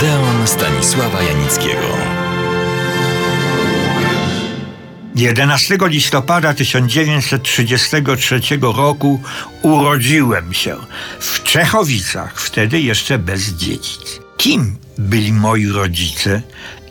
Odeon Stanisława Janickiego. 11 listopada 1933 roku urodziłem się w Czechowicach, wtedy jeszcze bez dziedzic. Kim byli moi rodzice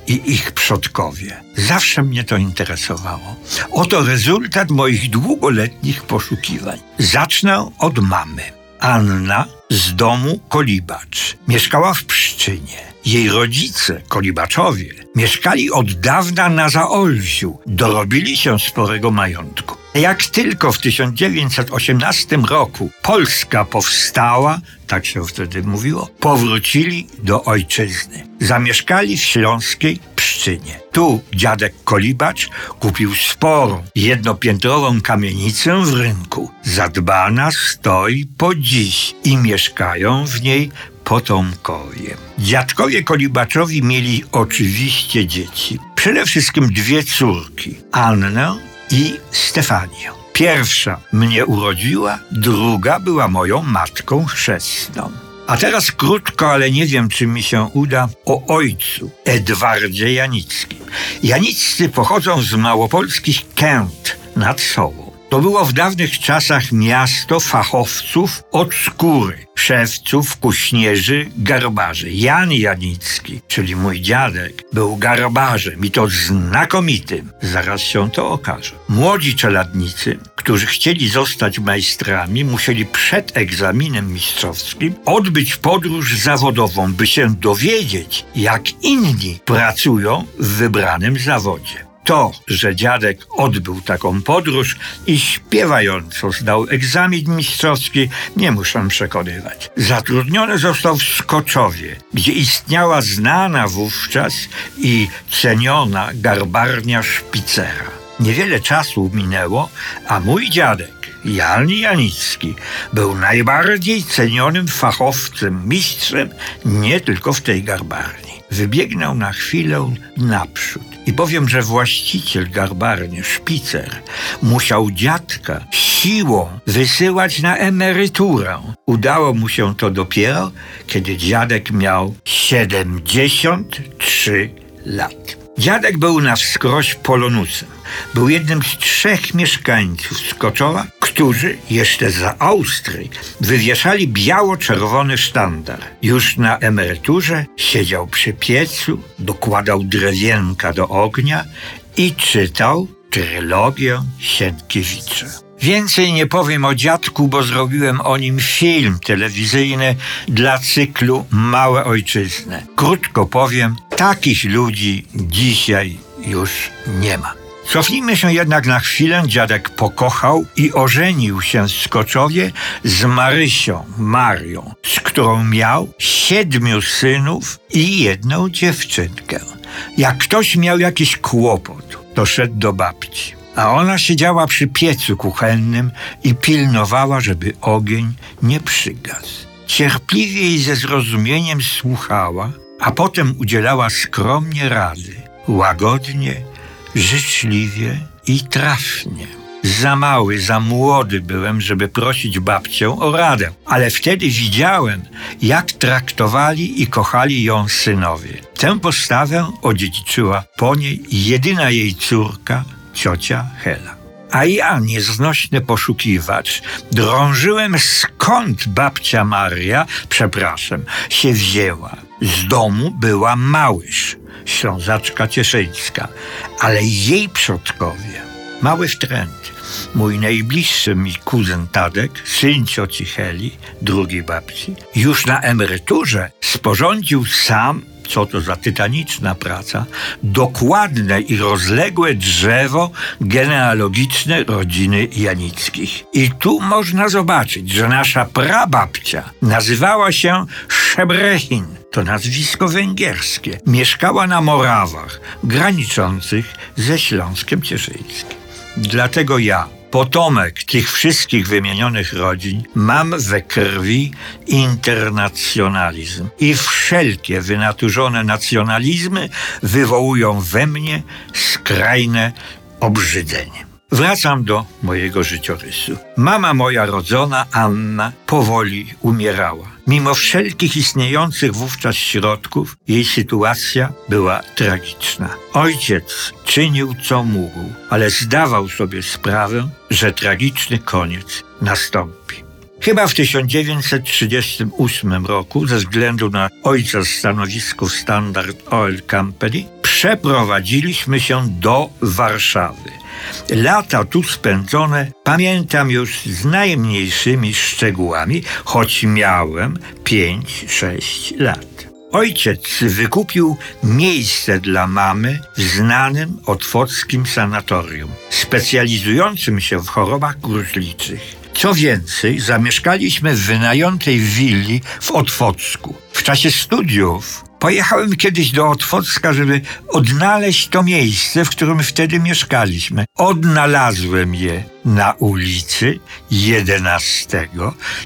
i ich przodkowie? Zawsze mnie to interesowało. Oto rezultat moich długoletnich poszukiwań. Zacznę od mamy. Anna z domu Kolibacz. Mieszkała w Pszczynie. Jej rodzice, Kolibaczowie, mieszkali od dawna na Zaolziu. Dorobili się sporego majątku. Jak tylko w 1918 roku Polska powstała, tak się wtedy mówiło, powrócili do ojczyzny. Zamieszkali w śląskiej Pszczynie. Tu dziadek Kolibacz kupił sporą, jednopiętrową kamienicę w rynku. Zadbana stoi po dziś i mieszkają w niej potomkowie. Dziadkowie Kolibaczowi mieli oczywiście dzieci. Przede wszystkim dwie córki, Annę i Stefanię. Pierwsza mnie urodziła, druga była moją matką chrzestną. A teraz krótko, ale nie wiem, czy mi się uda, o ojcu, Edwardzie Janickim. Janiccy pochodzą z małopolskich Kęt nad Sołą. To było w dawnych czasach miasto fachowców od skóry, szewców, kuśnierzy, garbarzy. Jan Janicki, czyli mój dziadek, był garbarzem i to znakomitym. Zaraz się to okaże. Młodzi czeladnicy, którzy chcieli zostać majstrami, musieli przed egzaminem mistrzowskim odbyć podróż zawodową, by się dowiedzieć, jak inni pracują w wybranym zawodzie. To, że dziadek odbył taką podróż i śpiewająco zdał egzamin mistrzowski, nie muszę przekonywać. Zatrudniony został w Skoczowie, gdzie istniała znana wówczas i ceniona garbarnia szpicera. Niewiele czasu minęło, a mój dziadek, Jan Janicki, był najbardziej cenionym fachowcem, mistrzem nie tylko w tej garbarni. Wybiegnął na chwilę naprzód i powiem, że właściciel garbarni, szpicer, musiał dziadka siłą wysyłać na emeryturę. Udało mu się to dopiero, kiedy dziadek miał 73 lat. Dziadek był na wskroś polonusem. Był jednym z trzech mieszkańców Skoczowa, którzy jeszcze za Austrii wywieszali biało-czerwony sztandar. Już na emeryturze siedział przy piecu, dokładał drewienka do ognia i czytał trylogię Sienkiewicza. Więcej nie powiem o dziadku, bo zrobiłem o nim film telewizyjny dla cyklu Małe Ojczyzny. Krótko powiem, takich ludzi dzisiaj już nie ma. Cofnijmy się jednak na chwilę. Dziadek pokochał i ożenił się w Skoczowie z Marysią, Marią, z którą miał siedmiu synów i jedną dziewczynkę. Jak ktoś miał jakiś kłopot, to szedł do babci a ona siedziała przy piecu kuchennym i pilnowała, żeby ogień nie przygasł. Cierpliwie i ze zrozumieniem słuchała, a potem udzielała skromnie rady, łagodnie, życzliwie i trafnie. Za mały, za młody byłem, żeby prosić babcię o radę, ale wtedy widziałem, jak traktowali i kochali ją synowie. Tę postawę odziedziczyła po niej jedyna jej córka, ciocia Hela. A ja, nieznośny poszukiwacz, drążyłem skąd babcia Maria, przepraszam, się wzięła. Z domu była Małysz, ślązaczka cieszyńska, ale jej przodkowie, mały wtręt, mój najbliższy mi kuzyn Tadek, syn cioci Heli, drugiej babci, już na emeryturze sporządził sam co to za tytaniczna praca, dokładne i rozległe drzewo genealogiczne rodziny Janickich. I tu można zobaczyć, że nasza prababcia nazywała się Szebrechin. To nazwisko węgierskie. Mieszkała na Morawach, graniczących ze Śląskiem Cieszyńskim. Dlatego ja, potomek tych wszystkich wymienionych rodzin, mam we krwi internacjonalizm. I wszelkie wynaturzone nacjonalizmy wywołują we mnie skrajne obrzydzenie. Wracam do mojego życiorysu. Mama moja rodzona, Anna, powoli umierała. Mimo wszelkich istniejących wówczas środków, jej sytuacja była tragiczna. Ojciec czynił co mógł, ale zdawał sobie sprawę, że tragiczny koniec nastąpi. Chyba w 1938 roku, ze względu na ojca stanowisku w Standard Oil Company, przeprowadziliśmy się do Warszawy. Lata tu spędzone pamiętam już z najmniejszymi szczegółami, choć miałem 5-6 lat. Ojciec wykupił miejsce dla mamy w znanym otwockim sanatorium, specjalizującym się w chorobach gruźliczych. Co więcej, zamieszkaliśmy w wynajętej willi w Otwocku. W czasie studiów pojechałem kiedyś do Otwocka, żeby odnaleźć to miejsce, w którym wtedy mieszkaliśmy. Odnalazłem je na ulicy 11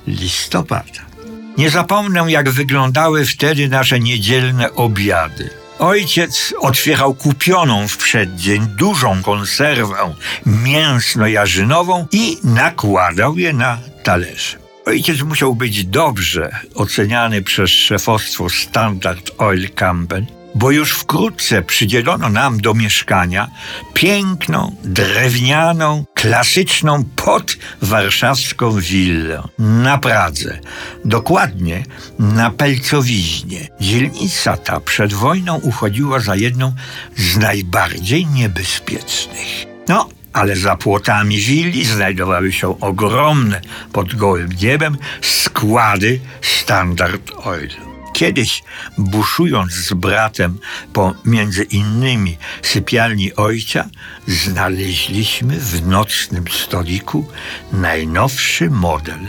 listopada. Nie zapomnę, jak wyglądały wtedy nasze niedzielne obiady. Ojciec otwierał kupioną w przeddzień dużą konserwę mięsno-jarzynową i nakładał je na talerze. Ojciec musiał być dobrze oceniany przez szefostwo Standard Oil Company, bo już wkrótce przydzielono nam do mieszkania piękną, drewnianą, klasyczną podwarszawską willę na Pradze, dokładnie na Pelcowiźnie. Dzielnica ta przed wojną uchodziła za jedną z najbardziej niebezpiecznych. No, ale za płotami willi znajdowały się ogromne pod gołym niebem składy Standard Oil. Kiedyś, buszując z bratem po między innymi sypialni ojca, znaleźliśmy w nocnym stoliku najnowszy model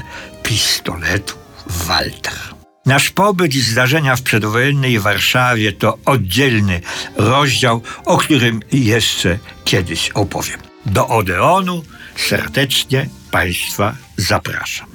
pistoletu Walter. Nasz pobyt i zdarzenia w przedwojennej Warszawie to oddzielny rozdział, o którym jeszcze kiedyś opowiem. Do Odeonu serdecznie Państwa zapraszam.